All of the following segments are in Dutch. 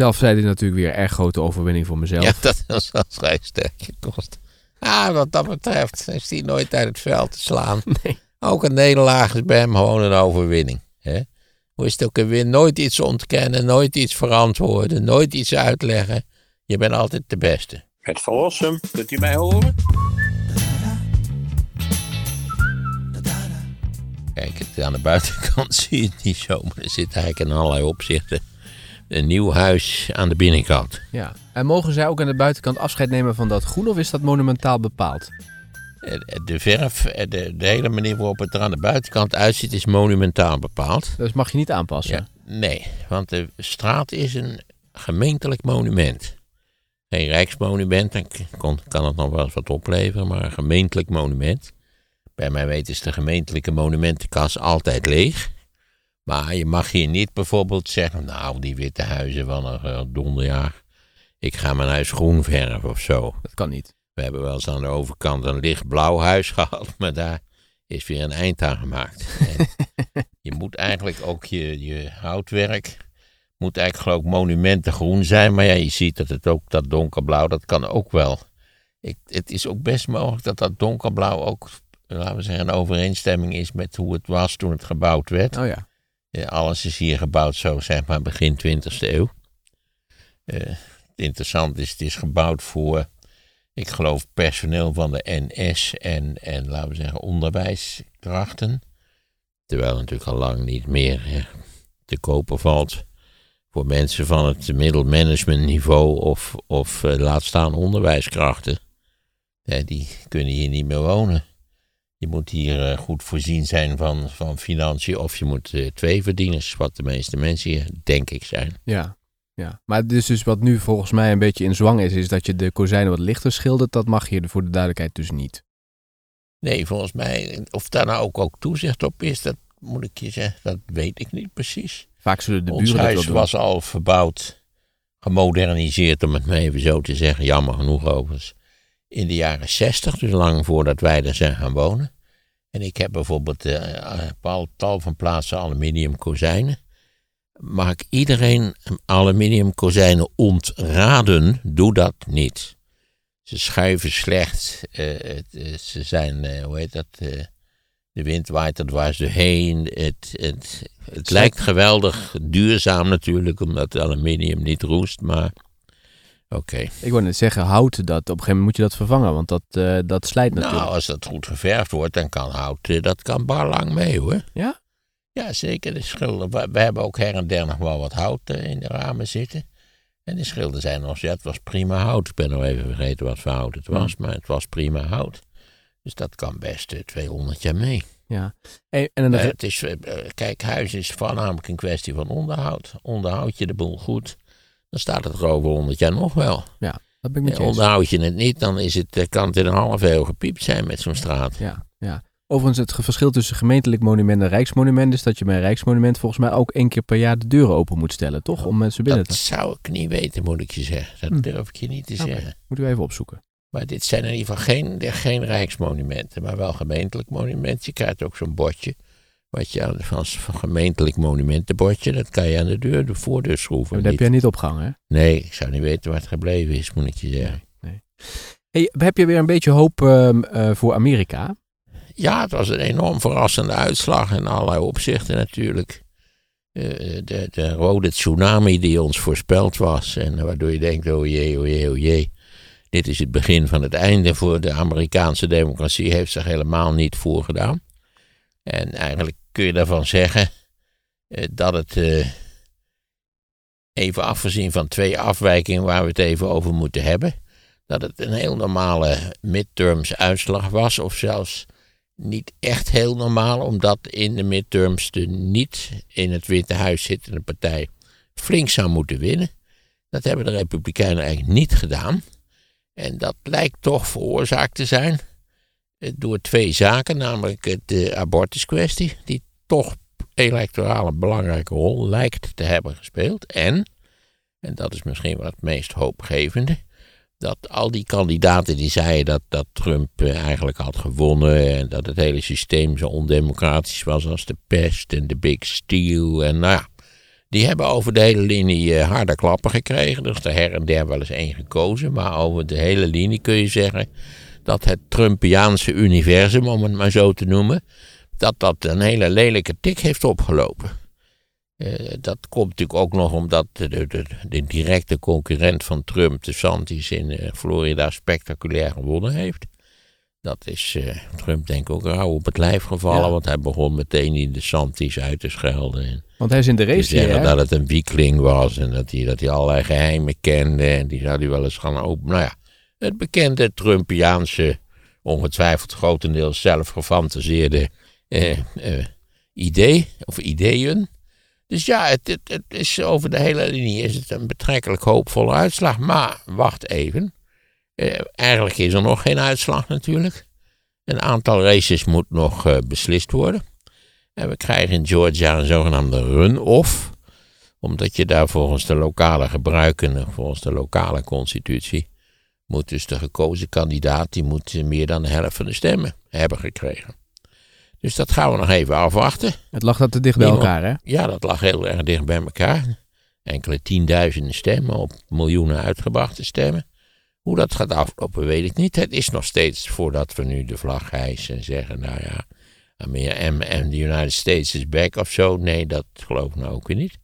Zelf zei hij natuurlijk weer erg grote overwinning voor mezelf. Ja, dat is wel vrij sterk gekost. Ah, wat dat betreft is hij nooit uit het veld te slaan. Nee. Ook een nederlaag is bij hem gewoon een overwinning. Hè? Hoe is het ook weer nooit iets ontkennen, nooit iets verantwoorden, nooit iets uitleggen. Je bent altijd de beste. Het verlossen, kunt u mij horen? Kijk, het, aan de buitenkant zie je het niet zo, maar er zit eigenlijk in allerlei opzichten een nieuw huis aan de binnenkant. Ja. En mogen zij ook aan de buitenkant afscheid nemen van dat groen of is dat monumentaal bepaald? Eh, De verf, eh, de, de hele manier waarop het er aan de buitenkant uitziet, is monumentaal bepaald. Dus mag je niet aanpassen. Ja, nee, want de straat is een gemeentelijk monument. Geen rijksmonument, dan kon- kan het nog wel eens wat opleveren, maar een gemeentelijk monument. Bij mij weten is de gemeentelijke monumentenkas altijd leeg. Maar je mag hier niet bijvoorbeeld zeggen, nou, die witte huizen van een eh, donderjaar, ik ga mijn huis groen verven of zo. Dat kan niet. We hebben wel eens aan de overkant een lichtblauw huis gehad, maar daar is weer een eind aan gemaakt. En je moet eigenlijk ook je, je houtwerk, moet eigenlijk geloof ik monumentengroen zijn, maar ja, je ziet dat het ook, dat donkerblauw, dat kan ook wel. Ik, het is ook best mogelijk dat dat donkerblauw ook, laten we zeggen, een overeenstemming is met hoe het was toen het gebouwd werd. Oh ja. Alles is hier gebouwd zo, zeg maar, begin 20e eeuw. Het interessante is, het is gebouwd voor, ik geloof, personeel van de NS en, en laten we zeggen, onderwijskrachten. Terwijl natuurlijk al lang niet meer eh, te kopen valt voor mensen van het middelmanagementniveau of, of eh, laat staan onderwijskrachten. Die kunnen hier niet meer wonen. Je moet hier eh, goed voorzien zijn van, van financiën of je moet eh, twee verdieners, wat de meeste mensen hier, denk ik, zijn. Ja. ja. Maar dus, dus wat nu volgens mij een beetje in zwang is, is dat je de kozijnen wat lichter schildert. Dat mag hier voor de duidelijkheid dus niet. Nee, volgens mij, of daar nou ook, ook toezicht op is, dat moet ik je zeggen, dat weet ik niet precies. Vaak zullen de Ons buren huis was al verbouwd, gemoderniseerd, om het maar even zo te zeggen, jammer genoeg overigens, in de jaren zestig, dus lang voordat wij er zijn gaan wonen. En ik heb bijvoorbeeld al tal van plaatsen aluminium kozijnen. Mag ik iedereen aluminium kozijnen ontraden? Doe dat niet. Ze schuiven slecht. eh, ze zijn, hoe heet dat? de wind waait er dwars doorheen. Het, het, het lijkt geweldig duurzaam natuurlijk, omdat aluminium niet roest, maar oké. Ik wou net zeggen, hout, dat, op een gegeven moment moet je dat vervangen, want dat, eh, dat slijt natuurlijk. Nou, als dat goed geverfd wordt, dan kan hout, eh, dat kan bar lang mee hoor. Ja? Ja, zeker. De schilder. We, we hebben ook her en der nog wel wat hout eh, in de ramen zitten. En de schilders zijn nog, ja, het was prima hout. Ik ben nog even vergeten wat voor hout het was, maar het was prima hout. Dus dat kan best eh, 200 jaar mee. Ja. Hey, en dan het is, kijk, huis is voornamelijk een kwestie van onderhoud. Onderhoud je de boel goed, dan staat het er over 100 jaar nog wel. ja, dat ben ik met je onderhoud je het niet, dan is het, eh, kan het in een half eeuw gepiept zijn met zo'n straat. Ja, ja. Overigens, het verschil tussen gemeentelijk monument en rijksmonument is dat je bij een rijksmonument volgens mij ook één keer per jaar de deuren open moet stellen, toch? Om mensen binnen Dat te... zou ik niet weten, moet ik je zeggen. Dat Hm. durf ik je niet te zeggen. Moeten we even opzoeken. Maar dit zijn in ieder geval geen, geen rijksmonumenten, maar wel gemeentelijk monument. Je krijgt ook zo'n bordje. Wat je als gemeentelijk monumentenbordje, dat kan je aan de deur, de voordeur schroeven. Dat heb jij niet opgehangen, hè? Nee, ik zou niet weten waar het gebleven is, moet ik je zeggen. Hey, heb je weer een beetje hoop ehm, eh, voor Amerika? Ja, het was een enorm verrassende uitslag in allerlei opzichten natuurlijk. Eh, de, de rode tsunami die ons voorspeld was. En waardoor je denkt, oh jee, oh jee, oh jee. Dit is het begin van het einde voor de Amerikaanse democratie. Heeft zich helemaal niet voorgedaan. En eigenlijk kun je daarvan zeggen eh, dat het, eh, even afgezien van twee afwijkingen waar we het even over moeten hebben, dat het een heel normale midterms uitslag was, of zelfs niet echt heel normaal, omdat in de midterms de niet in het Witte Huis zittende partij flink zou moeten winnen. Dat hebben de Republikeinen eigenlijk niet gedaan. En dat lijkt toch veroorzaakt te zijn door twee zaken, namelijk de abortuskwestie, die toch electoraal een belangrijke rol lijkt te hebben gespeeld. En, en dat is misschien wel het meest hoopgevende, dat al die kandidaten die zeiden dat, dat Trump eh, eigenlijk had gewonnen en dat het hele systeem zo ondemocratisch was als de pest en de Big Steel en nou ja, Die hebben over de hele linie eh, harde klappen gekregen. Is er her en der wel eens één gekozen. Maar over de hele linie kun je zeggen dat het Trumpiaanse universum, om het maar zo te noemen, dat dat een hele lelijke tik heeft opgelopen. Eh, dat komt natuurlijk ook nog omdat de, de, de, de directe concurrent van Trump, de Santis in eh, Florida, spectaculair gewonnen heeft. Dat is eh, Trump denk ik ook rauw op het lijf gevallen, Ja. want hij begon meteen in de Santis uit te schelden. En Want hij is in de te race zeggen weer, hè? dat het een wiekling was en dat hij, dat hij allerlei geheimen kende en die zou hij wel eens gaan openen. Nou ja, het bekende Trumpiaanse, ongetwijfeld grotendeels zelf gefantaseerde eh, eh, idee of ideeën. Dus ja, het, het, is over de hele linie is het een betrekkelijk hoopvolle uitslag. Maar wacht even. Eh, eigenlijk is er nog geen uitslag natuurlijk. Een aantal races moet nog eh, beslist worden. En we krijgen in Georgia een zogenaamde run-off. Omdat je daar volgens de lokale gebruiken, volgens de lokale constitutie, moet dus de gekozen kandidaat, die moet meer dan de helft van de stemmen hebben gekregen. Dus dat gaan we nog even afwachten. Het lag dat te dicht bij elkaar, hè? Ja, dat lag heel erg dicht bij elkaar. Enkele tienduizenden stemmen op miljoenen uitgebrachte stemmen. Hoe dat gaat aflopen, weet ik niet. Het is nog steeds voordat we nu de vlag hijsen en zeggen, nou ja, en, de United States is back of zo. Nee, dat geloof ik nou ook weer niet.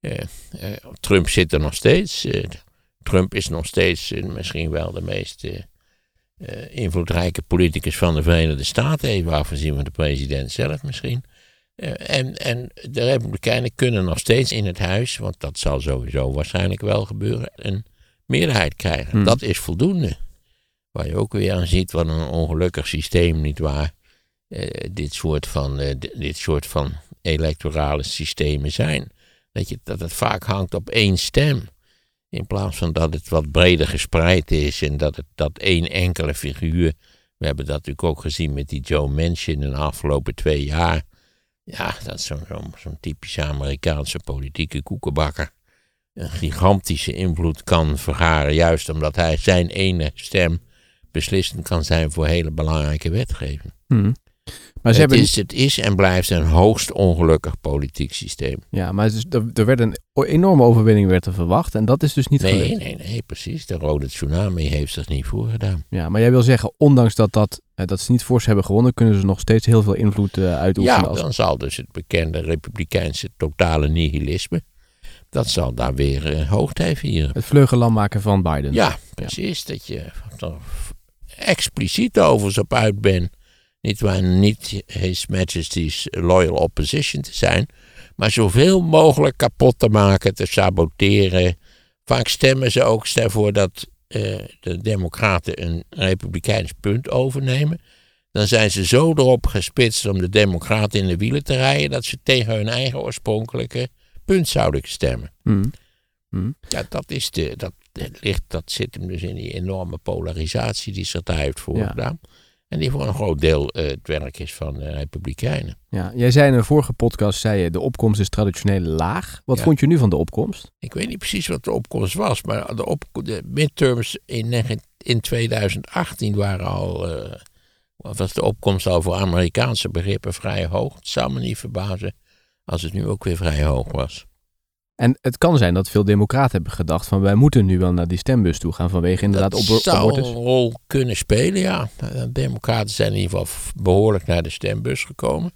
Eh, eh, Trump zit er nog steeds. Eh, Trump is nog steeds eh, misschien wel de meest eh, eh, invloedrijke politicus van de Verenigde Staten. Even afgezien van de president zelf misschien. En, en de Republikeinen kunnen nog steeds in het huis, want dat zal sowieso waarschijnlijk wel gebeuren, een meerderheid krijgen. Hmm. Dat is voldoende. Waar je ook weer aan ziet wat een ongelukkig systeem, nietwaar, eh dit, soort van, di- dit soort van electorale systemen zijn. Dat, je, dat het vaak hangt op één stem. In plaats van dat het wat breder gespreid is en dat het dat één enkele figuur. We hebben dat natuurlijk ook gezien met die Joe Manchin in de afgelopen twee jaar. Ja, dat zo'n zo'n typische Amerikaanse politieke koekenbakker. Een gigantische invloed kan vergaren, juist omdat hij zijn ene stem beslissend kan zijn voor hele belangrijke wetgeving. Hm. Maar ze het, hebben, is, het is en blijft een hoogst ongelukkig politiek systeem. ja, maar er, er werd een enorme overwinning werd er verwacht en dat is dus niet Nee, gelukt. nee, nee, precies. De rode tsunami heeft zich niet voorgedaan. Ja, maar jij wil zeggen, ondanks dat, dat, eh, dat ze niet voor ze hebben gewonnen, kunnen ze nog steeds heel veel invloed eh, uitoefenen. Ja, als, dan zal dus het bekende republikeinse totale nihilisme, dat zal daar weer eh, hoogtij vieren. Het vleugelam maken van Biden. Ja, precies. Dat je er expliciet overigens op uit bent. Niet waar niet His Majesty's loyal opposition te zijn. Maar zoveel mogelijk kapot te maken, te saboteren. Vaak stemmen ze ook voor dat eh, de Democraten een Republikeins punt overnemen. Dan zijn ze zo erop gespitst om de Democraten in de wielen te rijden. dat ze tegen hun eigen oorspronkelijke punt zouden stemmen. Hm. Ja, dat, is de, dat, ligt, dat zit hem dus in die enorme polarisatie die zich daar heeft voorgedaan. En die voor een groot deel eh, het werk is van de Republikeinen. ja. Jij zei in een vorige podcast, zei je, de opkomst is traditioneel laag. Wat Ja. vond je nu van de opkomst? Ik weet niet precies wat de opkomst was, maar de, op, de midterms in, in 2018 waren al, eh, was de opkomst al voor Amerikaanse begrippen vrij hoog. Het zou me niet verbazen als het nu ook weer vrij hoog was. En het kan zijn dat veel democraten hebben gedacht van wij moeten nu wel naar die stembus toe gaan vanwege inderdaad dat op, zou abortus. een rol kunnen spelen, ja. De Democraten zijn in ieder geval behoorlijk naar de stembus gekomen.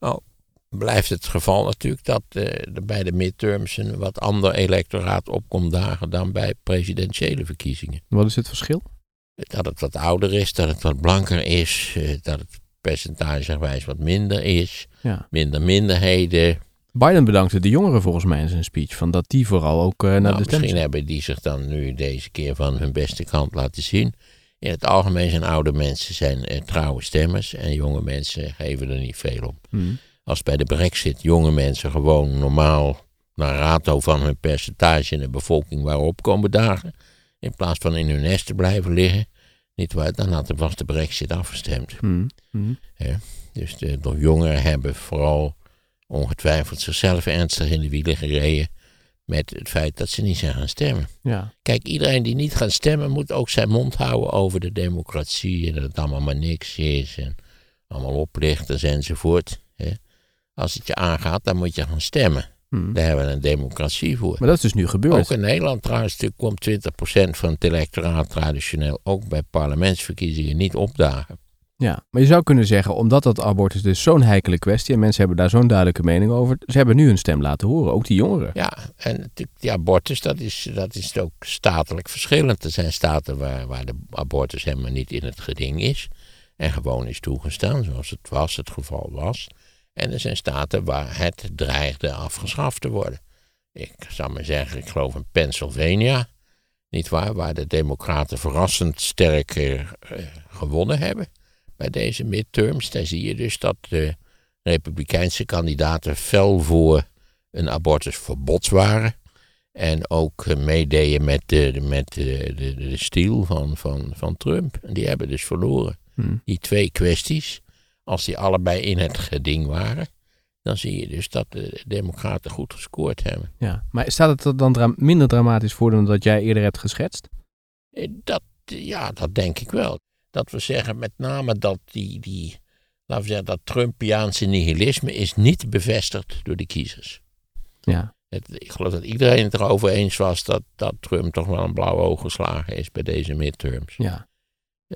Nou, blijft het geval natuurlijk dat eh, er bij de midterms een wat ander electoraat opkomt dagen dan bij presidentiële verkiezingen. Wat is het verschil? Dat het wat ouder is, dat het wat blanker is, eh, dat het percentagegewijs wat minder is, Ja. minder minderheden. Biden bedankte de jongeren volgens mij in zijn speech. Van dat die vooral ook eh, naar Nou, de stem misschien hebben die zich dan nu deze keer van hun beste kant laten zien. In het algemeen zijn oude mensen zijn eh, trouwe stemmers en jonge mensen geven er niet veel om. Hm. Als bij de brexit jonge mensen gewoon normaal naar rato van hun percentage in de bevolking waren opkomen dagen, in plaats van in hun nest te blijven liggen, niet waar, dan had was de brexit afgestemd. Hm. Hm. Dus de, de jongeren hebben vooral ongetwijfeld zichzelf ernstig in de wielen gereden met het feit dat ze niet zijn gaan stemmen. Ja. Kijk, iedereen die niet gaat stemmen moet ook zijn mond houden over de democratie en dat het allemaal maar niks is en allemaal oplichters enzovoort. Hè. Als het je aangaat, dan moet je gaan stemmen. Hmm. Daar hebben we een democratie voor. Maar dat is dus nu gebeurd. Ook in Nederland trouwens komt 20% van het electoraat traditioneel ook bij parlementsverkiezingen niet opdagen. Ja, maar je zou kunnen zeggen, omdat dat abortus dus zo'n heikele kwestie en mensen hebben daar zo'n duidelijke mening over, ze hebben nu hun stem laten horen, ook die jongeren. Ja, en natuurlijk, die abortus, dat is, dat is ook statelijk verschillend. Er zijn staten waar, waar de abortus helemaal niet in het geding is en gewoon is toegestaan, zoals het was, het geval was. En er zijn staten waar het dreigde afgeschaft te worden. Ik zou maar zeggen, ik geloof in Pennsylvania, niet waar, waar de Democraten verrassend sterk eh, gewonnen hebben bij deze midterms. Daar zie je dus dat de Republikeinse kandidaten fel voor een abortusverbod waren. En ook eh, meededen met de, met de, de, de stiel van, van, van Trump. En die hebben dus verloren. Hm. Die twee kwesties, als die allebei in het geding waren, dan zie je dus dat de Democraten goed gescoord hebben. Ja. Maar staat het er dan dra- minder dramatisch voor dan dat jij eerder hebt geschetst? Eh, Dat, ja, dat denk ik wel. Dat we zeggen met name dat die, die laten we zeggen, dat Trumpiaanse nihilisme is niet bevestigd door de kiezers. Ja. Het, ik geloof dat iedereen het erover eens was dat, dat Trump toch wel een blauwe oog geslagen is bij deze midterms. ja.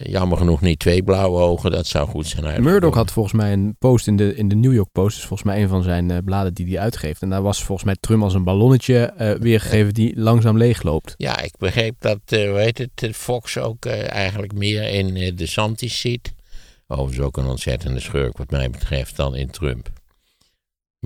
Jammer genoeg niet twee blauwe ogen, dat zou goed zijn uitgekomen. Murdoch had volgens mij een post in de, in de New York Post, is volgens mij een van zijn eh, bladen die hij uitgeeft. En daar was volgens mij Trump als een ballonnetje eh, weergegeven die langzaam leegloopt. Ja, ik begreep dat, hoe heet het, Fox ook eigenlijk meer in de Santis ziet. Overigens ook een ontzettende schurk wat mij betreft dan in Trump.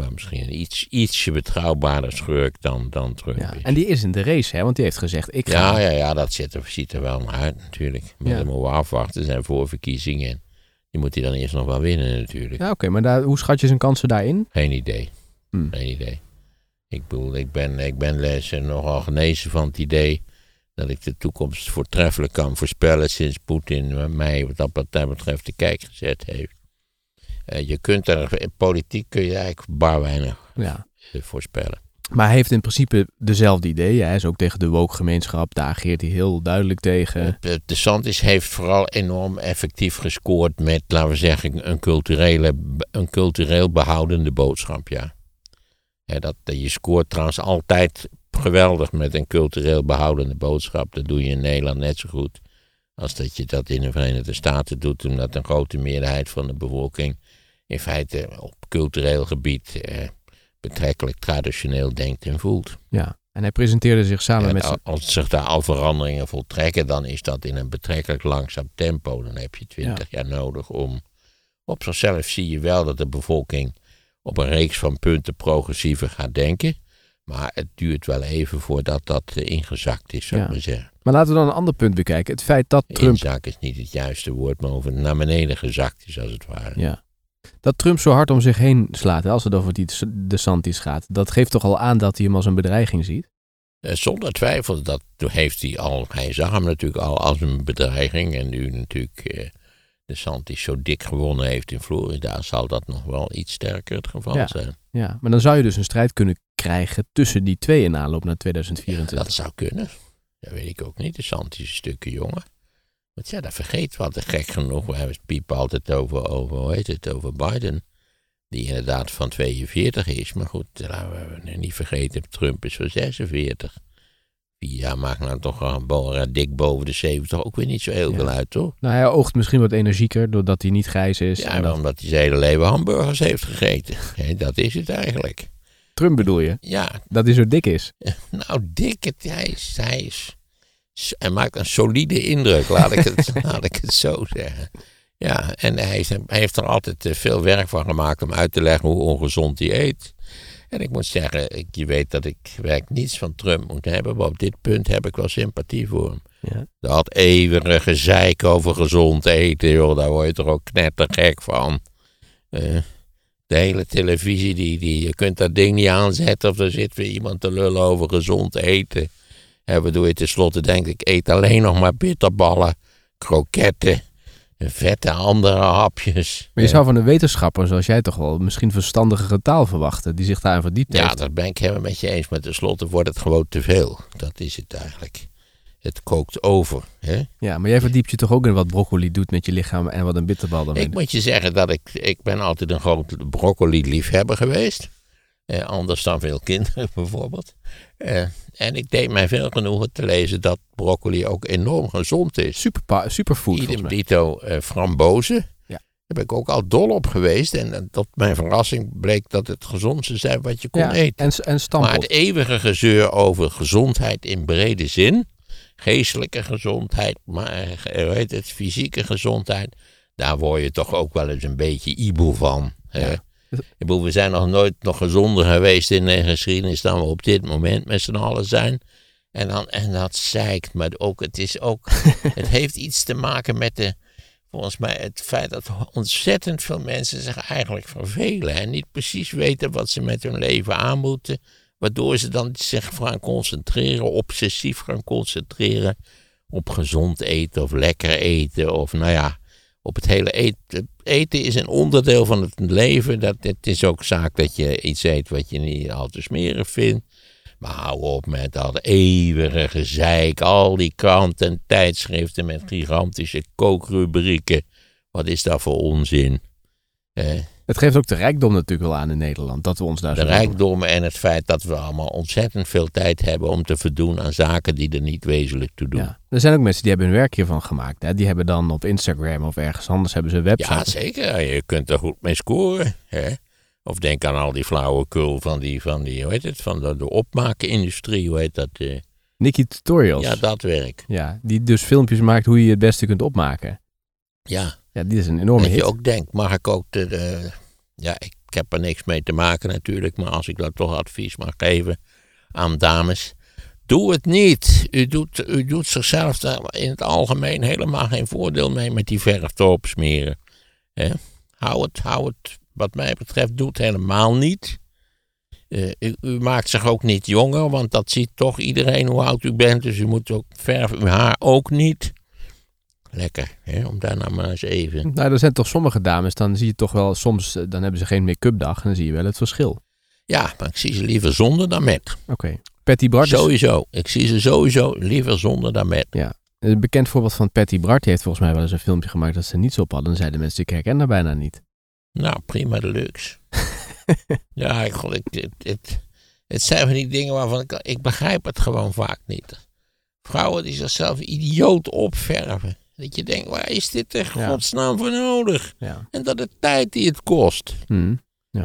Maar misschien een iets, ietsje betrouwbaarder schurk dan, dan Trump Ja. En die is in de race, hè? want die heeft gezegd, ik ga... Ja, ja, ja, dat ziet er, ziet er wel naar uit natuurlijk. Maar Ja. dan moeten we afwachten. Er zijn voorverkiezingen. Die moet hij dan eerst nog wel winnen natuurlijk. Ja, oké, maar daar, hoe schat je zijn kansen daarin? Geen idee. Hm. Geen idee. Ik bedoel, ik ben, ik ben les nogal genezen van het idee dat ik de toekomst voortreffelijk kan voorspellen sinds Poetin mij wat dat, dat betreft de kijk gezet heeft. Eh, je kunt er, in politiek kun je eigenlijk bar weinig Ja. eh, voorspellen. Maar hij heeft in principe dezelfde ideeën. Hij is ook tegen de woke-gemeenschap, daar ageert hij heel duidelijk tegen. Eh, De Santis heeft vooral enorm effectief gescoord met, laten we zeggen, een, culturele, een cultureel behoudende boodschap, ja. Hè, dat, je scoort trouwens altijd geweldig met een cultureel behoudende boodschap. Dat doe je in Nederland net zo goed als dat je dat in de Verenigde Staten doet, omdat een grote meerderheid van de bevolking in feite op cultureel gebied eh, betrekkelijk traditioneel denkt en voelt. Ja. En hij presenteerde zich samen En met... al- als zich daar al veranderingen voltrekken, dan is dat in een betrekkelijk langzaam tempo. Dan heb je twintig jaar nodig om. Op zichzelf zie je wel dat de bevolking op een reeks van punten progressiever gaat denken. Maar het duurt wel even voordat dat eh, ingezakt is, zou ik Ja. maar zeggen. Maar laten we dan een ander punt bekijken. Het feit dat Trump... Inzak is niet het juiste woord, maar over naar beneden gezakt is, als het ware. Ja. Dat Trump zo hard om zich heen slaat, hè, als het over die de Santis gaat. Dat geeft toch al aan dat hij hem als een bedreiging ziet? Eh, Zonder twijfel, dat heeft hij al. Hij zag hem natuurlijk al als een bedreiging. En nu natuurlijk eh, de Santis zo dik gewonnen heeft in Florida, zal dat nog wel iets sterker het geval Ja. zijn. Ja, maar dan zou je dus een strijd kunnen krijgen tussen die twee in aanloop naar 2024. Dat zou kunnen. Dat weet ik ook niet. De Santis is een stukje jonger. Want ja, dat vergeet wat. Gek genoeg, we hebben het piepen altijd over, over, hoe heet het, over Biden. Die inderdaad van 42 is. Maar goed, laten we niet vergeten, Trump is van 46. Vier jaar maakt nou toch bo- dik boven de 70 ook weer niet zo heel Ja. veel uit, toch? Nou, hij oogt misschien wat energieker doordat hij niet grijs is. Ja, En dat- omdat hij zijn hele leven hamburgers heeft gegeten. Dat is het eigenlijk. Trump bedoel je? Ja, Dat hij zo dik is. nou dik, het, hij, is, hij, is, hij maakt een solide indruk, laat ik het, laat ik het zo zeggen. Ja, en hij, is- hij heeft er altijd eh, veel werk van gemaakt om uit te leggen hoe ongezond hij eet. En ik moet zeggen, ik, je weet dat ik werk niets van Trump moet hebben, maar op dit punt heb ik wel sympathie voor hem. Ja. Dat eeuwige gezeik over gezond eten, joh, daar word je toch ook knettergek van. Eh, de hele televisie, die, die, je kunt dat ding niet aanzetten of er zit weer iemand te lullen over gezond eten. Waardoor je tenslotte denkt, ik eet alleen nog maar bitterballen, kroketten, vette andere hapjes. Maar je zou van een wetenschapper zoals jij toch wel misschien verstandigere taal verwachten. Die zich daarin verdiept Ja, heeft. dat ben ik helemaal met je eens. Maar tenslotte wordt het gewoon te veel. Dat is het eigenlijk. Het kookt over. Hè? Ja, maar jij verdiept je toch ook in wat broccoli doet met je lichaam en wat een bitterbal daarmee Ik moet je zeggen dat ik, ik ben altijd een groot broccoli-liefhebber geweest. Eh, anders dan veel kinderen bijvoorbeeld. Eh, en ik deed mij veel genoegen te lezen dat broccoli ook enorm gezond is. Super, superfood Idem dito eh, frambozen. Ja. Daar ben ik ook al dol op geweest. En eh, tot mijn verrassing bleek dat het gezondste zijn wat je kon Ja, eten. en, en Maar het eeuwige gezeur over gezondheid in brede zin, geestelijke gezondheid, maar heet het, fysieke gezondheid, daar word je toch ook wel eens een beetje iboe van. hè? Ja. Bedoel, we zijn nog nooit nog gezonder geweest in de geschiedenis dan we op dit moment met z'n allen zijn. En, dan, en dat zeikt, maar ook, het is ook, het heeft iets te maken met de, volgens mij het feit dat ontzettend veel mensen zich eigenlijk vervelen en niet precies weten wat ze met hun leven aan moeten. Waardoor ze dan zich gaan concentreren, obsessief gaan concentreren op gezond eten of lekker eten. Of nou ja, op het hele eten. Eten is een onderdeel van het leven. Dat, het is ook zaak dat je iets eet wat je niet al te smerig vindt. Maar hou op met dat eeuwige gezeik. Al die kranten en tijdschriften met gigantische kookrubrieken. Wat is dat voor onzin? Eh, Het geeft ook de rijkdom natuurlijk wel aan in Nederland. Dat we ons daar de zo rijkdommen en het feit dat we allemaal ontzettend veel tijd hebben om te verdoen aan zaken die er niet wezenlijk toe doen. Ja. Er zijn ook mensen die hebben hun werk hiervan gemaakt. Hè? Die hebben dan op Instagram of ergens anders hebben ze een website. Ja, zeker. Je kunt er goed mee scoren. Hè? Of denk aan al die flauwekul van die, van die hoe heet het, van de, de opmakenindustrie, hoe heet dat? eh? Nikki Tutorials. Ja, dat werk. Ja, die dus filmpjes maakt hoe je het beste kunt opmaken. Ja, Ja, die is een enorme dat je hit. ook denkt, mag ik ook de, de- ja, ik heb er niks mee te maken natuurlijk, maar als ik dat toch advies mag geven aan dames, doe het niet. U doet, u doet zichzelf in het algemeen helemaal geen voordeel mee met die verf erop smeren. Hou het, hou het, wat mij betreft, doe het helemaal niet. Eh, u, u maakt zich ook niet jonger, want dat ziet toch iedereen hoe oud u bent. Dus u moet ook verf uw haar ook niet. Lekker, hè? om daar nou maar eens even. Nou, er zijn toch sommige dames, dan zie je toch wel soms, eh, dan hebben ze geen make-up dag en dan zie je wel het verschil. Ja, maar ik zie ze liever zonder dan met. Oké. Patty Bart Sowieso. Ik zie ze sowieso liever zonder dan met. een bekend voorbeeld van Patty Bart. Die heeft volgens mij wel eens een filmpje gemaakt dat ze niets op hadden. Dan zeiden mensen, ik herken haar bijna niet. Nou, prima deluxe. ja, ik, ik, het, het, het zijn van die dingen waarvan ik, ik begrijp het gewoon vaak niet. Vrouwen die zichzelf idioot opverven. Dat je denkt, waar is dit in Ja. godsnaam voor nodig? Ja. En dat de tijd die het kost, Hm.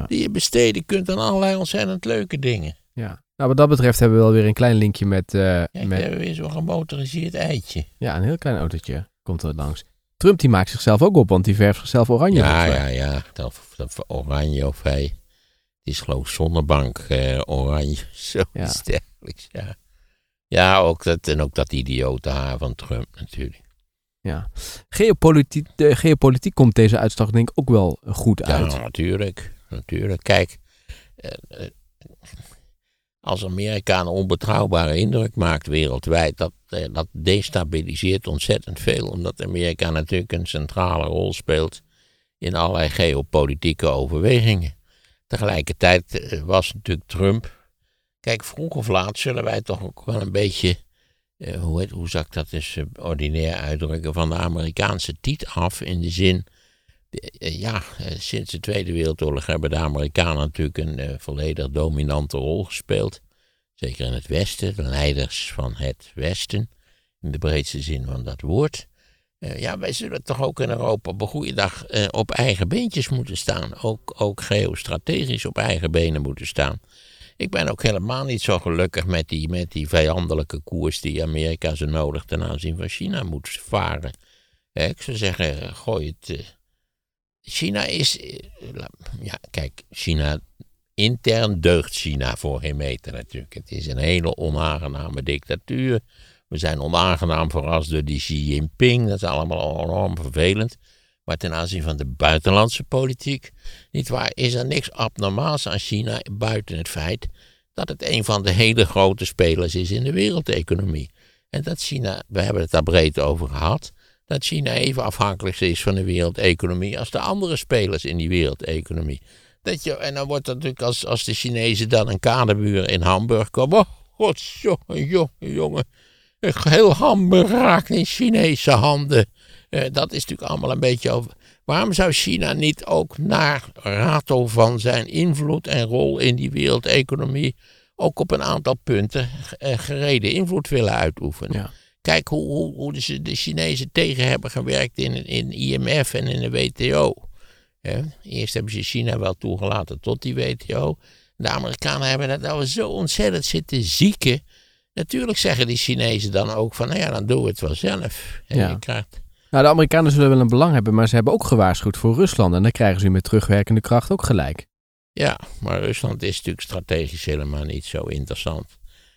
die je besteden kunt aan allerlei ontzettend leuke dingen. ja. Nou, wat dat betreft hebben we wel weer een klein linkje met, eh, Kijk, we met hebben weer zo'n gemotoriseerd eitje. ja, een heel klein autootje. Komt er langs. Trump die maakt zichzelf ook op, want die verft zichzelf oranje. Ja, ja, ja. Dat, dat oranje of hij. Het is geloof ik zonnebank eh, oranje. Zoiets dergelijks, ja. Ja, ook dat, en ook dat idiote haar van Trump natuurlijk. Ja. Geopolitiek, de geopolitiek komt deze uitslag denk ik ook wel goed uit. Ja, natuurlijk. Natuurlijk. Kijk, eh, eh, als Amerika een onbetrouwbare indruk maakt wereldwijd, dat, eh, dat destabiliseert ontzettend veel. Omdat Amerika natuurlijk een centrale rol speelt in allerlei geopolitieke overwegingen. Tegelijkertijd eh, was natuurlijk Trump. Kijk, vroeg of laat zullen wij toch ook wel een beetje. Eh, hoe, heet, ik dat eh, ordinair uitdrukken? Van de Amerikaanse tiet af. In de zin. eh, ja, sinds de Tweede Wereldoorlog hebben de Amerikanen natuurlijk een volledig dominante rol gespeeld. Zeker in het Westen, de leiders van het Westen. In de breedste zin van dat woord. Ja, wij zullen toch ook in Europa op een goede dag op eigen beentjes moeten staan. Ook, ook geostrategisch op eigen benen moeten staan. Ik ben ook helemaal niet zo gelukkig met die, met die vijandelijke koers die Amerika zo nodig ten aanzien van China moet varen. Ik zou zeggen, gooi het. eh, China is. eh, ja, kijk, China. Intern deugt China voor geen meter natuurlijk. Het is een hele onaangename dictatuur. We zijn onaangenaam verrast door die Xi Jinping. Dat is allemaal enorm vervelend. Maar ten aanzien van de buitenlandse politiek, nietwaar, is er niks abnormaals aan China buiten het feit dat het een van de hele grote spelers is in de wereldeconomie. En dat China, we hebben het daar breed over gehad, dat China even afhankelijk is van de wereldeconomie als de andere spelers in die wereldeconomie. Dat je, en dan wordt het natuurlijk als, als de Chinezen dan een kaderbuur in Hamburg komen. Oh, godsjongen, jongen, jongen. Heel Hamburg raakt in Chinese handen. Eh, dat is natuurlijk allemaal een beetje over. Waarom zou China niet ook naar rato van zijn invloed en rol in die wereldeconomie ook op een aantal punten eh, gereden invloed willen uitoefenen? Ja. Kijk hoe, hoe, hoe de, de Chinezen tegen hebben gewerkt in, in IMF en in de WTO. Eerst hebben ze China wel toegelaten tot die WTO. De Amerikanen hebben dat nou zo ontzettend zitten zieken. Natuurlijk zeggen die Chinezen dan ook van, nou ja, dan doen we het wel zelf. En Ja. je krijgt, Nou, de Amerikanen zullen wel een belang hebben, maar ze hebben ook gewaarschuwd voor Rusland. En dan krijgen ze met terugwerkende kracht ook gelijk. ja, maar Rusland is natuurlijk strategisch helemaal niet zo interessant.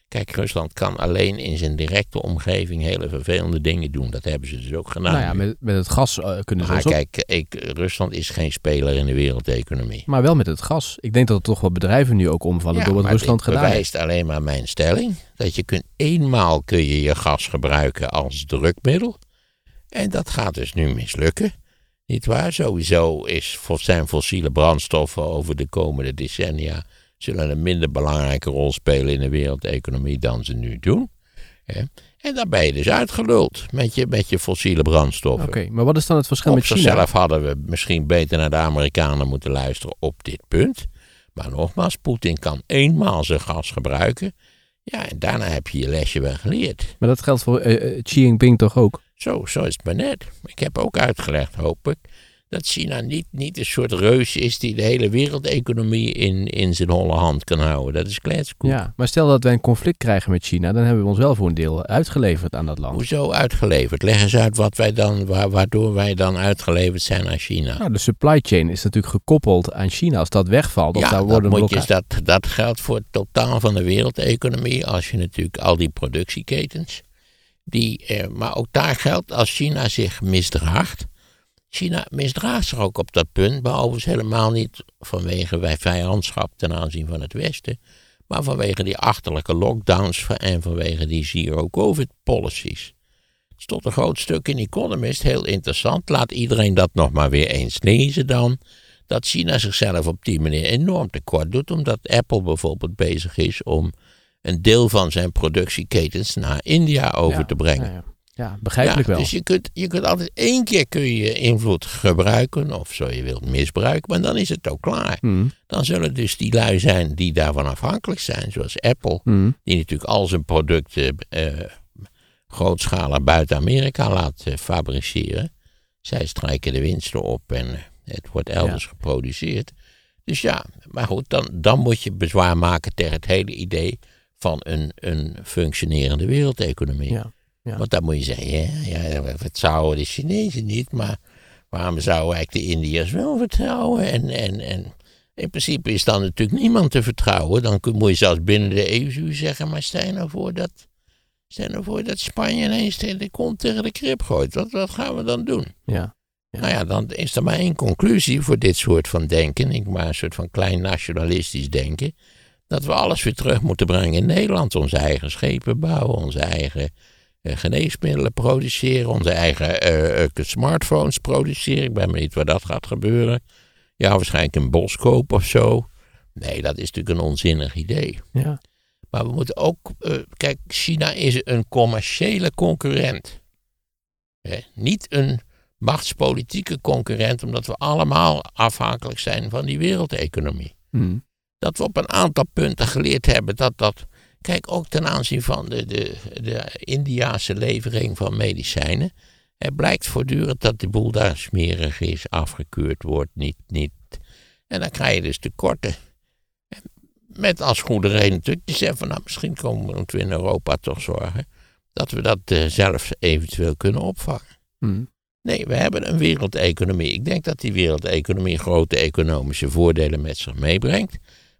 Kijk, Rusland kan alleen in zijn directe omgeving hele vervelende dingen doen. Dat hebben ze dus ook gedaan. nou ja, met, met het gas eh, kunnen ze maar ook. kijk, ik, Rusland is geen speler in de wereldeconomie. Maar wel met het gas. Ik denk dat er toch wel bedrijven nu ook omvallen door wat Rusland gedaan heeft. bewijst alleen maar mijn stelling. Dat je kunt eenmaal kun je je gas gebruiken als drukmiddel. En dat gaat dus nu mislukken. Niet waar? Sowieso is, zijn fossiele brandstoffen over de komende decennia... zullen een minder belangrijke rol spelen in de wereldeconomie dan ze nu doen. En dan ben je dus uitgeluld met je, met je fossiele brandstoffen. Oké, maar wat is dan het verschil Op met China? zichzelf hadden we misschien beter naar de Amerikanen moeten luisteren op dit punt. Maar nogmaals, Poetin kan eenmaal zijn gas gebruiken. Ja, en daarna heb je je lesje wel geleerd. Maar dat geldt voor eh, eh, Xi Jinping toch ook? Zo, zo is het maar net. Ik heb ook uitgelegd, hoop ik, dat China niet, niet een soort reus is die de hele wereldeconomie in, in zijn holle hand kan houden. Dat is kletskoek. Ja, maar stel dat wij een conflict krijgen met China, dan hebben we ons wel voor een deel uitgeleverd aan dat land. Hoezo uitgeleverd? Leg eens uit wat wij dan, wa- waardoor wij dan uitgeleverd zijn aan China. Nou, de supply chain is natuurlijk gekoppeld aan China. Als dat wegvalt, of ja, daar dat, worden moet je, blokkades. dat, dat geldt voor het totaal van de wereldeconomie. Als je natuurlijk al die productieketens. Die, eh, maar ook daar geldt als China zich misdraagt. China misdraagt zich ook op dat punt, maar overigens helemaal niet vanwege wij vijandschap ten aanzien van het Westen. Maar vanwege die achterlijke lockdowns en vanwege die zero-covid policies. Het tot een groot stuk in Economist heel interessant. Laat iedereen dat nog maar weer eens lezen dan dat China zichzelf op die manier enorm tekort doet, omdat Apple bijvoorbeeld bezig is om een deel van zijn productieketens naar India over Ja, te brengen. Ja, ja. begrijpelijk wel. Dus je kunt, je kunt altijd één keer kun je je invloed gebruiken, of zo je wilt misbruiken, maar dan is het ook klaar. Hmm, Dan zullen dus die lui zijn die daarvan afhankelijk zijn, zoals Apple, hmm. die natuurlijk al zijn producten eh, grootschalig buiten Amerika laat eh, fabriceren. Zij strijken de winsten op en eh, het wordt elders geproduceerd. Dus ja, maar goed, dan, dan moet je bezwaar maken tegen het hele idee van een, een functionerende wereldeconomie. Ja, ja. Want dan moet je zeggen, ja, ja, we vertrouwen de Chinezen niet, maar waarom zouden eigenlijk de Indiërs wel vertrouwen? En, en, en in principe is dan natuurlijk niemand te vertrouwen. Dan kun- moet je zelfs binnen de EU zeggen, maar stel nou voor dat, stel nou voor dat Spanje ineens de kont tegen de krip gooit. Wat, wat gaan we dan doen? ja. Ja. Nou ja, dan is er maar één conclusie voor dit soort van denken. Ik maar een soort van klein nationalistisch denken. Dat we alles weer terug moeten brengen in Nederland. Onze eigen schepen bouwen, onze eigen eh, geneesmiddelen produceren, onze eigen eh, eh, smartphones produceren. Ik ben benieuwd waar dat gaat gebeuren. Ja, waarschijnlijk een bos kopen of zo. Nee, dat is natuurlijk een onzinnig idee. ja. Maar we moeten ook. kijk, China is een commerciële concurrent. Hè, niet een machtspolitieke concurrent, omdat we allemaal afhankelijk zijn van die wereldeconomie. Hmm. Dat we op een aantal punten geleerd hebben dat dat. Kijk, ook ten aanzien van de, de, de Indiase levering van medicijnen. Het blijkt voortdurend dat de boel daar smerig is, afgekeurd wordt, niet, niet. En dan krijg je dus tekorten. Met als goede reden natuurlijk, die zeggen van nou, misschien komen, we in Europa toch zorgen dat we dat eh, zelf eventueel kunnen opvangen. Hmm. Nee, we hebben een wereldeconomie. Ik denk dat die wereldeconomie grote economische voordelen met zich meebrengt.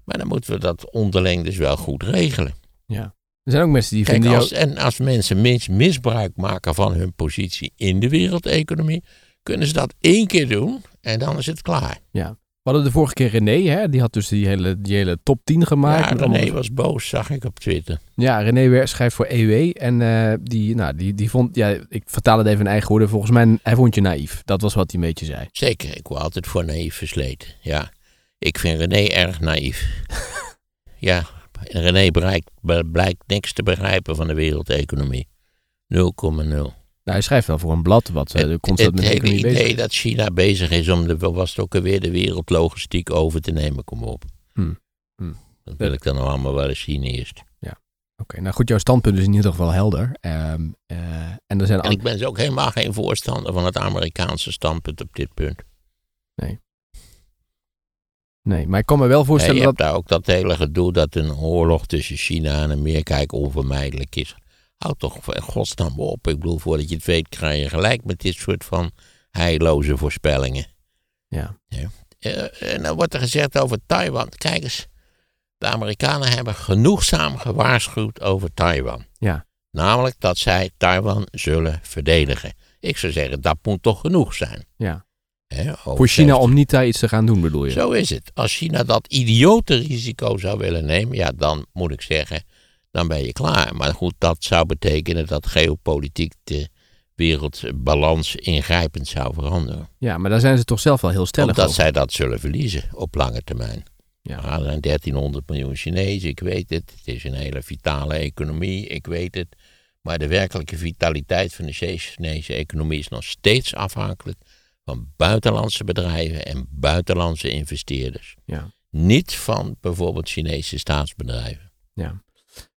Maar dan moeten we dat onderling dus wel goed regelen. ja. Er zijn ook mensen die Kijk, vinden jou... als, en als mensen mis, misbruik maken van hun positie in de wereldeconomie, kunnen ze dat één keer doen en dan is het klaar. Ja. We hadden de vorige keer René, hè? die had dus die hele, die hele top 10 gemaakt. ja, allemaal- René was boos, zag ik op Twitter. Ja, René schrijft voor EW. En eh, die, nou, die, die vond, ja, ik vertaal het even in eigen woorden. Volgens mij, hij vond je naïef. Dat was wat hij een beetje zei. Zeker, ik word altijd voor naïef versleten. Ja, ik vind René erg naïef. ja, en René blijkt niks te begrijpen van de wereldeconomie. 0,0. hij schrijft wel voor een blad wat uh, het, constant het met hele economie idee bezig dat China bezig is om de, was het ook alweer, de wereldlogistiek over te nemen, kom op. Hmm. Hmm. Dat wil ik dan nog allemaal wel eens zien eerst. Oké, nou goed, jouw standpunt is in ieder geval helder. Ehm, eh, en er zijn En ik ben dus ook helemaal geen voorstander van het Amerikaanse standpunt op dit punt. Nee, maar ik kan me wel voorstellen je dat... hebt daar ook dat hele gedoe dat een oorlog tussen China en Amerika onvermijdelijk is. Houd toch in godsnaam op. Ik bedoel, voordat je het weet krijg je gelijk met dit soort van heilloze voorspellingen. Ja, Eh, en dan wordt er gezegd over Taiwan. Kijk eens, de Amerikanen hebben genoegzaam gewaarschuwd over Taiwan. ja, Namelijk dat zij Taiwan zullen verdedigen. Ik zou zeggen, dat moet toch genoeg zijn. ja. Hè, Voor China om niet daar iets te gaan doen, bedoel je? Zo is het. Als China dat idiote risico zou willen nemen, ja, dan moet ik zeggen, dan ben je klaar. Maar goed, dat zou betekenen dat geopolitiek de wereldbalans ingrijpend zou veranderen. Ja, maar daar zijn ze toch zelf wel heel stellig Omdat over. zij dat zullen verliezen op lange termijn. Ja. Ja. Er zijn 1300 miljoen Chinezen, ik weet het. Het is een hele vitale economie, ik weet het. Maar de werkelijke vitaliteit van de Chinese economie is nog steeds afhankelijk van buitenlandse bedrijven en buitenlandse investeerders. Ja, Niet van bijvoorbeeld Chinese staatsbedrijven. ja.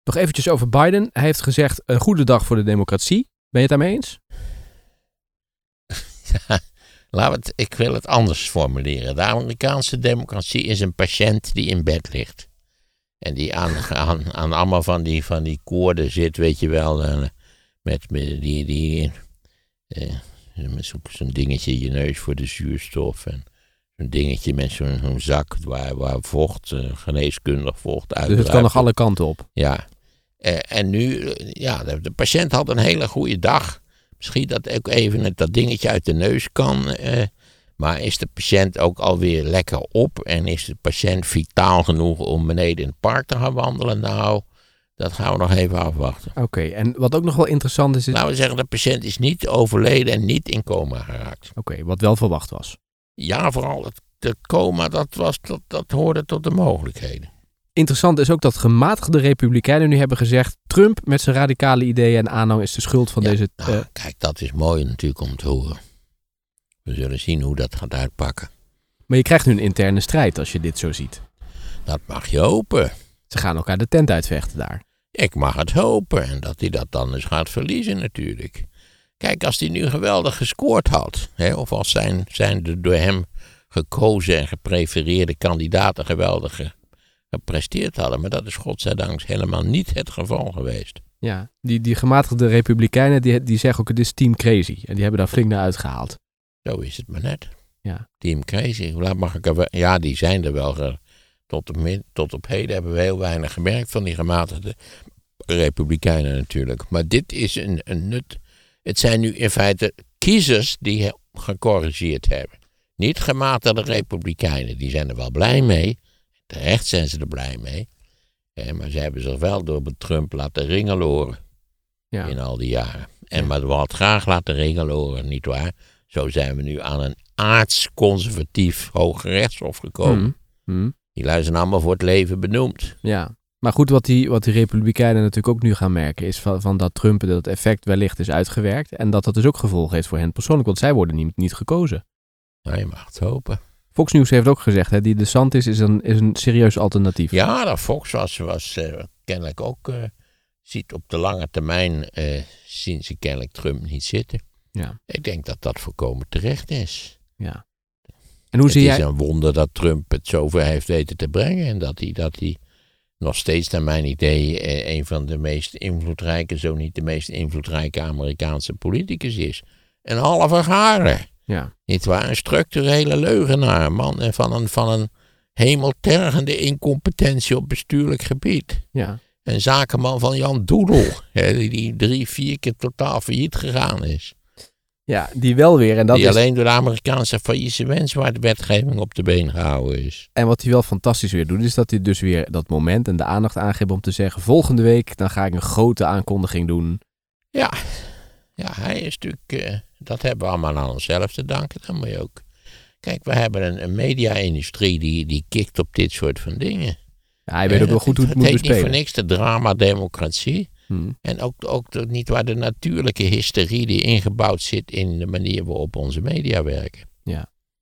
Nog eventjes over Biden. Hij heeft gezegd, een goede dag voor de democratie. Ben je het daarmee eens? We het, ik wil het anders formuleren. De Amerikaanse democratie is een patiënt die in bed ligt. En die aan, aan, aan allemaal van die, van die koorden zit, weet je wel. eh, met, met die, die, eh, met zo- zo'n dingetje in je neus voor de zuurstof. En zo'n dingetje met zo'n zak waar, waar vocht, eh, geneeskundig vocht uit. Dus het kan nog alle kanten op. Ja. Eh, en nu, eh, ja, de, de patiënt had een hele goede dag. Misschien dat ook even het, dat dingetje uit de neus kan. maar is de patiënt ook alweer lekker op? En is de patiënt vitaal genoeg om beneden in het park te gaan wandelen? Nou, dat gaan we nog even afwachten. Oké, en wat ook nog wel interessant is, is Laten we zeggen, de patiënt is niet overleden en niet in coma geraakt. oké, wat wel verwacht was. Ja, vooral het, het coma, dat, was, dat, dat hoorde tot de mogelijkheden. Interessant is ook dat gematigde republikeinen nu hebben gezegd... Trump met zijn radicale ideeën en aanhang is de schuld van Ja, deze... nou, eh, kijk, dat is mooi natuurlijk om te horen. We zullen zien hoe dat gaat uitpakken. maar je krijgt nu een interne strijd als je dit zo ziet. Dat mag je hopen. Ze gaan elkaar de tent uitvechten daar. Ik mag het hopen. En dat hij dat dan eens gaat verliezen natuurlijk. Kijk, als hij nu geweldig gescoord had. Hè, of als zijn, zijn de door hem gekozen en geprefereerde kandidaten geweldig ge- gepresteerd hadden. Maar dat is godzijdank helemaal niet het geval geweest. Ja, die, die gematigde republikeinen die, die zeggen ook het is team crazy. En die hebben daar flink naar uitgehaald. Zo is het maar net. Ja. Team Crazy. Laat mag ik er wel- ja, die zijn er wel. Tot, op, tot op heden hebben we heel weinig gemerkt van die gematigde republikeinen natuurlijk. Maar dit is een, een nut. Het zijn nu in feite kiezers die gecorrigeerd hebben. Niet gematigde republikeinen. Die zijn er wel blij mee. Terecht zijn ze er blij mee. Maar ze hebben zich wel door Trump laten ringeloren Ja. in al die jaren. En maar we hadden graag laten ringeloren, nietwaar? Zo zijn we nu aan een aards-conservatief hoge rechtshof gekomen. Die lui zijn allemaal voor het leven benoemd. ja. Maar goed, wat die, wat die republikeinen natuurlijk ook nu gaan merken... is van, van dat Trump dat effect wellicht is uitgewerkt... en dat dat dus ook gevolgen heeft voor hen persoonlijk... want zij worden niet, niet gekozen. Nou, je mag het hopen. Fox News heeft ook gezegd... Hè, die DeSantis is een, is een serieus alternatief. Ja, dat Fox was, was eh, kennelijk ook... eh, ziet op de lange termijn... eh, zien ze kennelijk Trump niet zitten. Ja, Ik denk dat dat volkomen terecht is. ja. En hoe het zie is jij... een wonder dat Trump het zover heeft weten te brengen. En dat hij, dat hij nog steeds, naar mijn idee, eh, een van de meest invloedrijke, zo niet de meest invloedrijke Amerikaanse politicus is. Een halve garen. Ja, Niet waar? Een structurele leugenaar. Een man en van een, van een hemeltergende incompetentie op bestuurlijk gebied. ja. Een zakenman van Jan Doedel. Die drie, vier keer totaal failliet gegaan is. Ja, die wel weer. En, dat die is, alleen door de Amerikaanse faillissementswetgeving op de been gehouden is. en wat hij wel fantastisch weer doet... is dat hij dus weer dat moment en de aandacht aangeeft om te zeggen... volgende week dan ga ik een grote aankondiging doen... Ja, ja hij is natuurlijk. eh, dat hebben we allemaal aan onszelf te danken. Dan moet je ook. Kijk, we hebben een, een media-industrie die, die kikt op dit soort van dingen. Ja, hij weet ook Eh, wel goed hoe het het moet heet niet voor bespelen. niks de drama-democratie. Hm. En ook, ook de- niet waar de natuurlijke hysterie die ingebouwd zit in de manier waarop onze media werken.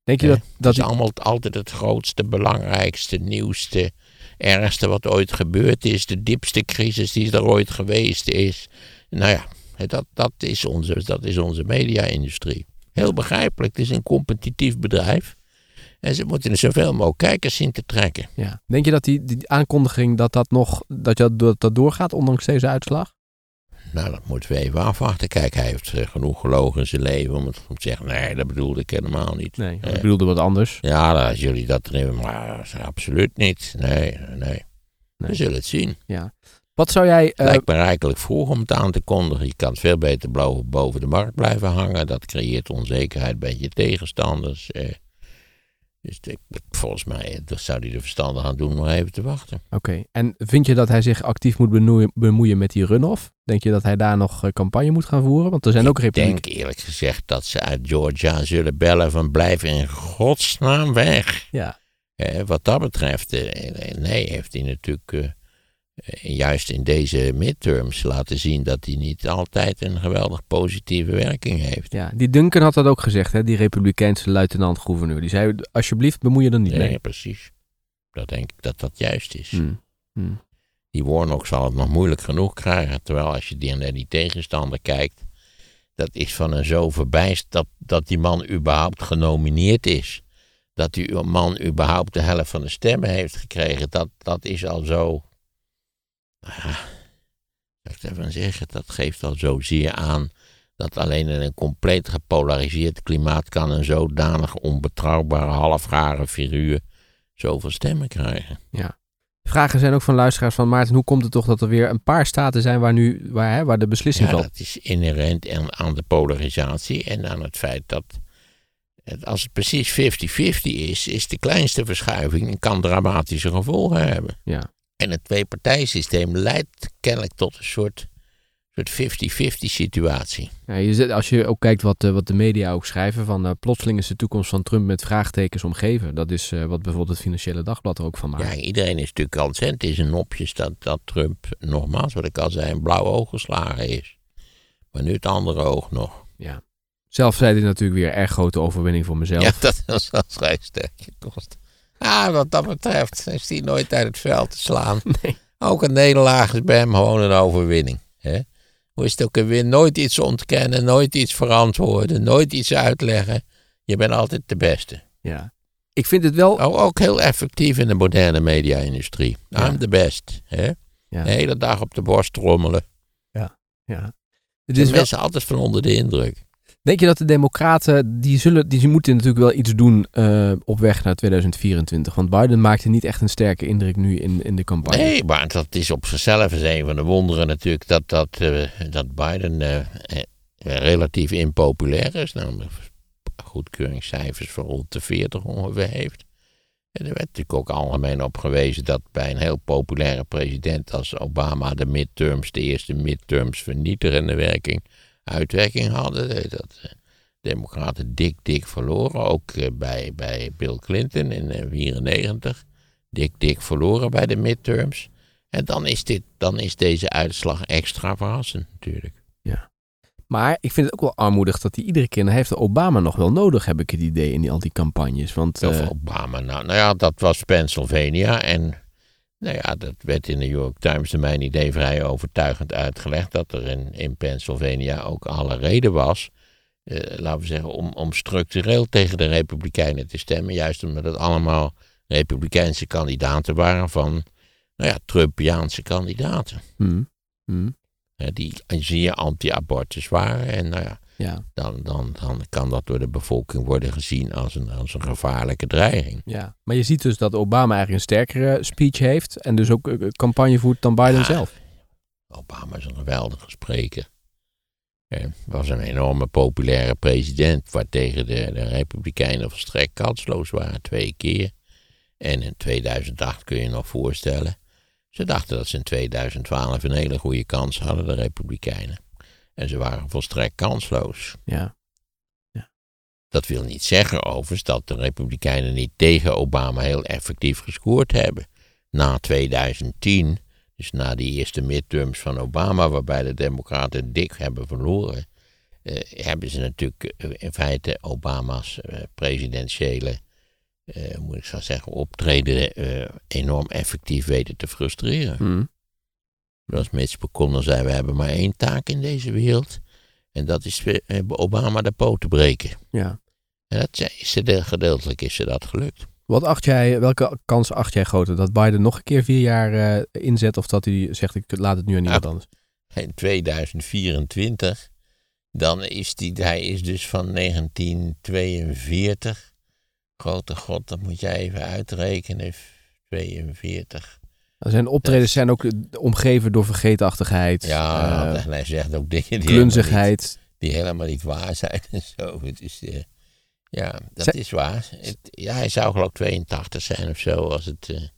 Denk je Ja, dat, Dat dat is allemaal altijd het grootste, belangrijkste, nieuwste, ergste wat ooit gebeurd is. De diepste crisis die er ooit geweest is. Nou ja, dat, dat is onze, dat is onze media-industrie. Heel begrijpelijk, het is een competitief bedrijf. En ze moeten er zoveel mogelijk kijkers zien te trekken. ja. Denk je dat die, die aankondiging dat dat nog dat, dat, dat, doorgaat, ondanks deze uitslag? Nou, dat moeten we even afwachten. Kijk, hij heeft eh, genoeg gelogen in zijn leven om, het, om te zeggen, nee, dat bedoelde ik helemaal niet. Nee, ik Eh, bedoelde wat anders. Ja, als jullie dat erin, maar absoluut niet. Nee, nee. Nee. We zullen het zien. Wat zou jij... eh, Lijkt me rijkelijk vroeg om het aan te kondigen. Je kan het veel beter boven de markt blijven hangen. Dat creëert onzekerheid bij je tegenstanders. Eh. Dus ik, volgens mij eh, zou hij er verstandig aan doen nog even te wachten. Oké, en vind je dat hij zich actief moet benoeien- bemoeien met die runoff? Denk je dat hij daar nog eh, campagne moet gaan voeren? Want er zijn ook Ik republikeinen. denk eerlijk gezegd dat ze uit Georgia zullen bellen van blijf in godsnaam weg. Ja, Eh, wat dat betreft, eh, nee, heeft hij natuurlijk eh, eh, juist in deze midterms laten zien dat hij niet altijd een geweldig positieve werking heeft. ja, die Duncan had dat ook gezegd, hè? die republikeinse luitenant-gouverneur. Die zei, alsjeblieft bemoei je er niet Nee, mee. precies. Dat denk ik dat dat juist is. Hm. Die Warnock zal het nog moeilijk genoeg krijgen. Terwijl als je die naar die tegenstander kijkt, dat is van een zo verbijst dat, dat die man überhaupt genomineerd is. Dat die man überhaupt de helft van de stemmen heeft gekregen, dat, dat is al zo. Nou ja, zou ik daarvan zeggen, dat geeft al zozeer aan dat alleen in een compleet gepolariseerd klimaat kan een zodanig onbetrouwbare halfgare figuur zoveel stemmen krijgen. Vragen zijn ook van luisteraars van Maarten, hoe komt het toch dat er weer een paar staten zijn waar, nu, waar, hè, waar de beslissing Ja, valt? dat is inherent aan, aan de polarisatie en aan het feit dat het, als het precies 50-50 is, is de kleinste verschuiving en kan dramatische gevolgen hebben. Ja. En het twee-partijsysteem leidt kennelijk tot een soort, soort 50-50 situatie. Ja, je zet, als je ook kijkt wat, eh, wat de media ook schrijven, van eh, plotseling is de toekomst van Trump met vraagtekens omgeven. Dat is eh, wat bijvoorbeeld het Financiële Dagblad er ook van maakt. Ja, iedereen is natuurlijk consent in zijn nopjes dat, dat Trump, nogmaals wat ik al zei, een blauw oog geslagen is. Maar nu het andere oog nog. Zelf zei hij natuurlijk weer erg grote overwinning voor mezelf. Ja, dat is wel vrij sterk gekost. Ah, wat dat betreft is hij nooit uit het veld te slaan. Nee. Ook een nederlaag is bij hem gewoon een overwinning. Hè? Hoe is het ook een win? Nooit iets ontkennen, nooit iets verantwoorden, nooit iets uitleggen. Je bent altijd de beste. Ja. Ik vind het wel... Ook, ook heel effectief in de moderne media-industrie. Ja. I'm the best. Hè? Ja. De hele dag op de borst trommelen. Ja. Het De is wel, mensen altijd van onder de indruk. Denk je dat de democraten, die, zullen, die moeten natuurlijk wel iets doen eh, op weg naar 2024? Want Biden maakte niet echt een sterke indruk nu in, in de campagne. Nee, maar dat is op zichzelf is een van de wonderen natuurlijk dat, dat, eh, dat Biden eh, relatief impopulair is. Namelijk goedkeuringscijfers van rond de 40 ongeveer heeft. En er werd natuurlijk ook algemeen op gewezen dat bij een heel populaire president als Obama de midterms, de eerste midterms vernietigende werking, uitwerking hadden. Eh, Dat eh, democraten dik, dik verloren. Ook eh, bij, bij Bill Clinton in 1994 dik, dik verloren bij de midterms. En dan is, dit, dan is deze uitslag extra verrassend natuurlijk. Maar ik vind het ook wel armoedig dat hij iedere keer... Dan heeft Obama nog wel nodig, heb ik het idee, in die, al die campagnes. Want Of Obama, nou, nou ja, dat was Pennsylvania. En nou ja, dat werd in de New York Times naar mijn idee vrij overtuigend uitgelegd. Dat er in, in Pennsylvania ook alle reden was, eh, laten we zeggen, om, om structureel tegen de Republikeinen te stemmen. Juist omdat het allemaal Republikeinse kandidaten waren van, nou ja, Trumpiaanse kandidaten. hmm, hmm, die zeer anti-abortus waren. En nou ja, ja, dan, dan, dan kan dat door de bevolking worden gezien als een, als een gevaarlijke dreiging. ja. Maar je ziet dus dat Obama eigenlijk een sterkere speech heeft... en dus ook eh, campagne voert dan Biden Ja. zelf. Obama is een geweldige spreker. Hij was een enorme populaire president, waartegen de, de Republikeinen volstrekt kansloos waren, twee keer. En in 2008 kun je je nog voorstellen. Ze dachten dat ze in 2012 een hele goede kans hadden, de Republikeinen. En ze waren volstrekt kansloos. Ja, Dat wil niet zeggen overigens dat de Republikeinen niet tegen Obama heel effectief gescoord hebben. Na 2010, Dus na die eerste midterms van Obama, waarbij de Democraten dik hebben verloren, eh, hebben ze natuurlijk eh, in feite Obama's eh, presidentiële, eh, moet ik zo zeggen, optreden eh, enorm effectief weten te frustreren. Hm. Zoals Mitch McConnell zei, we hebben maar één taak in deze wereld. En dat is eh, Obama de poot te breken. Ja. En dat is ze, gedeeltelijk is ze dat gelukt. Wat acht jij, welke kans acht jij groter? Dat Biden nog een keer vier jaar eh, inzet of dat hij zegt ik laat het nu aan iemand Ja. anders? In 2024, dan is die, hij is dus van 1942. Grote god, dat moet jij even uitrekenen. 42. Zijn optredens zijn ook eh, omgeven door vergeetachtigheid, Ja, eh, en hij zegt ook dingen die helemaal, niet, klunzigheid. die helemaal niet waar zijn en zo. Het is, eh, ja, dat is waar. Het- ja, hij zou geloof ik 82 zijn of zo. Als het,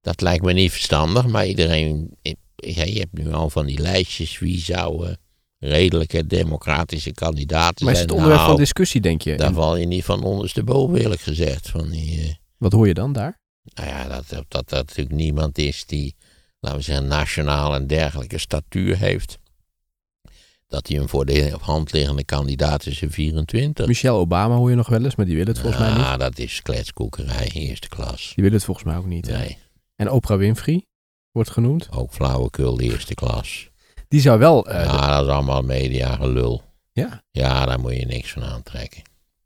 dat lijkt me niet verstandig, maar iedereen... Ja, je hebt nu al van die lijstjes. Wie zou redelijke democratische kandidaten Maar is zijn? het onderwerp van Nou, discussie, denk je? Daar val je niet van ondersteboven, eerlijk gezegd. Van die, Wat hoor je dan daar? Nou ja, dat, dat, dat natuurlijk niemand is die, laten we zeggen, nationaal en dergelijke statuur heeft. Dat hij een voor de hand liggende kandidaat is in 24. Michelle Obama hoor je nog wel eens, maar die wil het volgens mij niet. Ah, dat is kletskoekerij, eerste klas. Die wil het volgens mij ook niet. hè? Nee, En Oprah Winfrey wordt genoemd. ook flauwekul, de eerste klas. Die zou wel... de- ja, dat is allemaal media gelul. ja, Ja, daar moet je niks van aantrekken.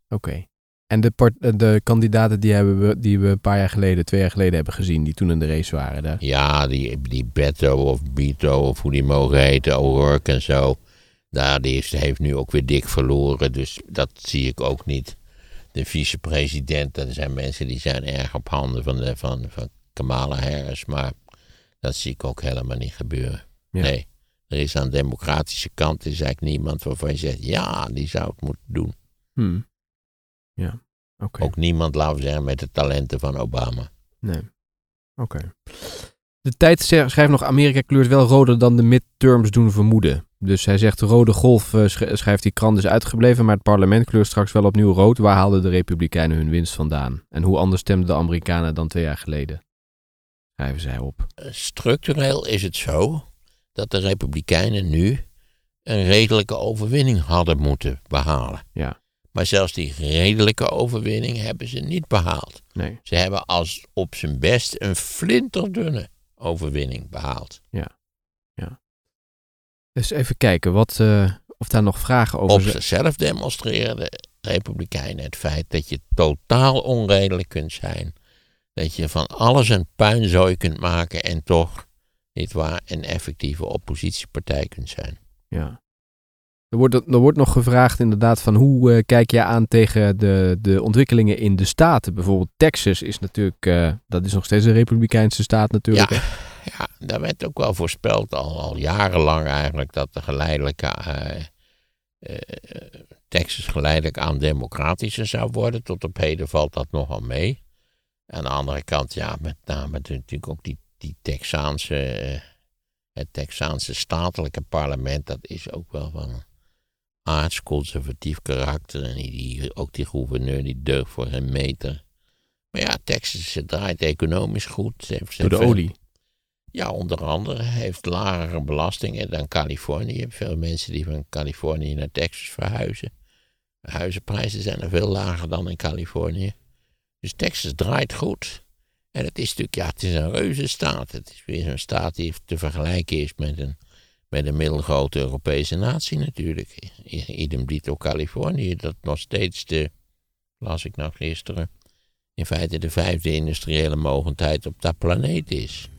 oké. En de, part- eh, de kandidaten die, hebben we, die we een paar jaar geleden, twee jaar geleden hebben gezien, die toen in de race waren. Daar. Ja, die, die Beto of Bito of hoe die mogen heten, O'Rourke en zo. Daar die is, heeft nu ook weer dik verloren, dus dat zie ik ook niet. De vicepresident, dat zijn mensen die zijn erg op handen van, de, van, van Kamala Harris, maar dat zie ik ook helemaal niet gebeuren. Ja. Nee, er is aan de democratische kant is eigenlijk niemand waarvan je zegt, ja, die zou het moeten doen. Hmm. Ja, oké. Ook niemand, laten we zeggen, met de talenten van Obama. Nee. Oké. De tijd schrijft nog, Amerika kleurt wel roder dan de midterms doen vermoeden. Dus hij zegt, de rode golf, eh, sch- schrijft die krant, is uitgebleven, maar het parlement kleurt straks wel opnieuw rood. Waar haalden de republikeinen hun winst vandaan? En hoe anders stemden de Amerikanen dan twee jaar geleden? Schrijven zij op. structureel is het zo dat de Republikeinen nu een redelijke overwinning hadden moeten behalen. Ja. Maar zelfs die redelijke overwinning hebben ze niet behaald. Nee. Ze hebben als op zijn best een flinterdunne overwinning behaald. Dus even kijken wat, eh, of daar nog vragen over Op zijn. zichzelf demonstreren de Republikeinen het feit dat je totaal onredelijk kunt zijn. Dat je van alles een puinzooi kunt maken en toch, niet waar, een effectieve oppositiepartij kunt zijn. Ja. Er wordt, er wordt nog gevraagd inderdaad van hoe eh, kijk je aan tegen de, de ontwikkelingen in de staten. Bijvoorbeeld Texas is natuurlijk, eh, dat is nog steeds een republikeinse staat natuurlijk. Ja. Ja, daar werd ook wel voorspeld, al, al jarenlang eigenlijk, dat de geleidelijke eh, Texas geleidelijk aan democratischer zou worden. Tot op heden valt dat nogal mee. Aan de andere kant, ja, met name natuurlijk ook die, die Texaanse, het Texaanse statelijke parlement, dat is ook wel van aardsconservatief karakter. En die, die- ook die gouverneur, die deugt voor een meter. Maar ja, Texas draait economisch goed. Heeft- Door de olie. ja, onder andere heeft lagere belastingen dan Californië. Je hebt veel mensen die van Californië naar Texas verhuizen. De huizenprijzen zijn er veel lager dan in Californië. Dus Texas draait goed. En het is natuurlijk, ja, het is een reuzenstaat. Het is weer zo'n staat die te vergelijken is met een, met een middelgrote Europese natie natuurlijk. Idem dito Californië, dat nog steeds de, las ik nou gisteren, in feite de vijfde industriële mogendheid op dat planeet is.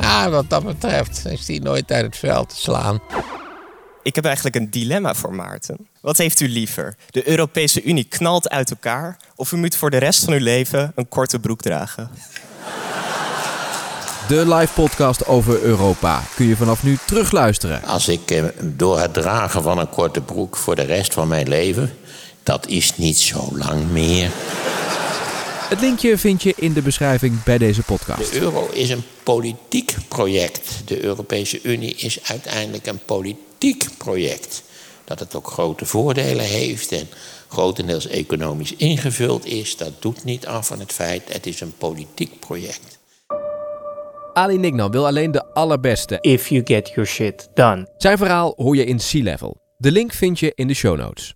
Ja, wat dat betreft is die nooit uit het veld te slaan. Ik heb eigenlijk een dilemma voor Maarten. Wat heeft u liever? De Europese Unie knalt uit elkaar of u moet voor de rest van uw leven een korte broek dragen? De live podcast over Europa kun je vanaf nu terugluisteren. Als ik eh, door het dragen van een korte broek voor de rest van mijn leven, dat is niet zo lang meer. Het linkje vind je in de beschrijving bij deze podcast. De euro is een politiek project. De Europese Unie is uiteindelijk een politiek project. Dat het ook grote voordelen heeft en grotendeels economisch ingevuld is, dat doet niet af van het feit, het is een politiek project. Ali Nignam wil alleen de allerbeste. if you get your shit done. Zijn verhaal hoor je in Sea Level. De link vind je in de show notes.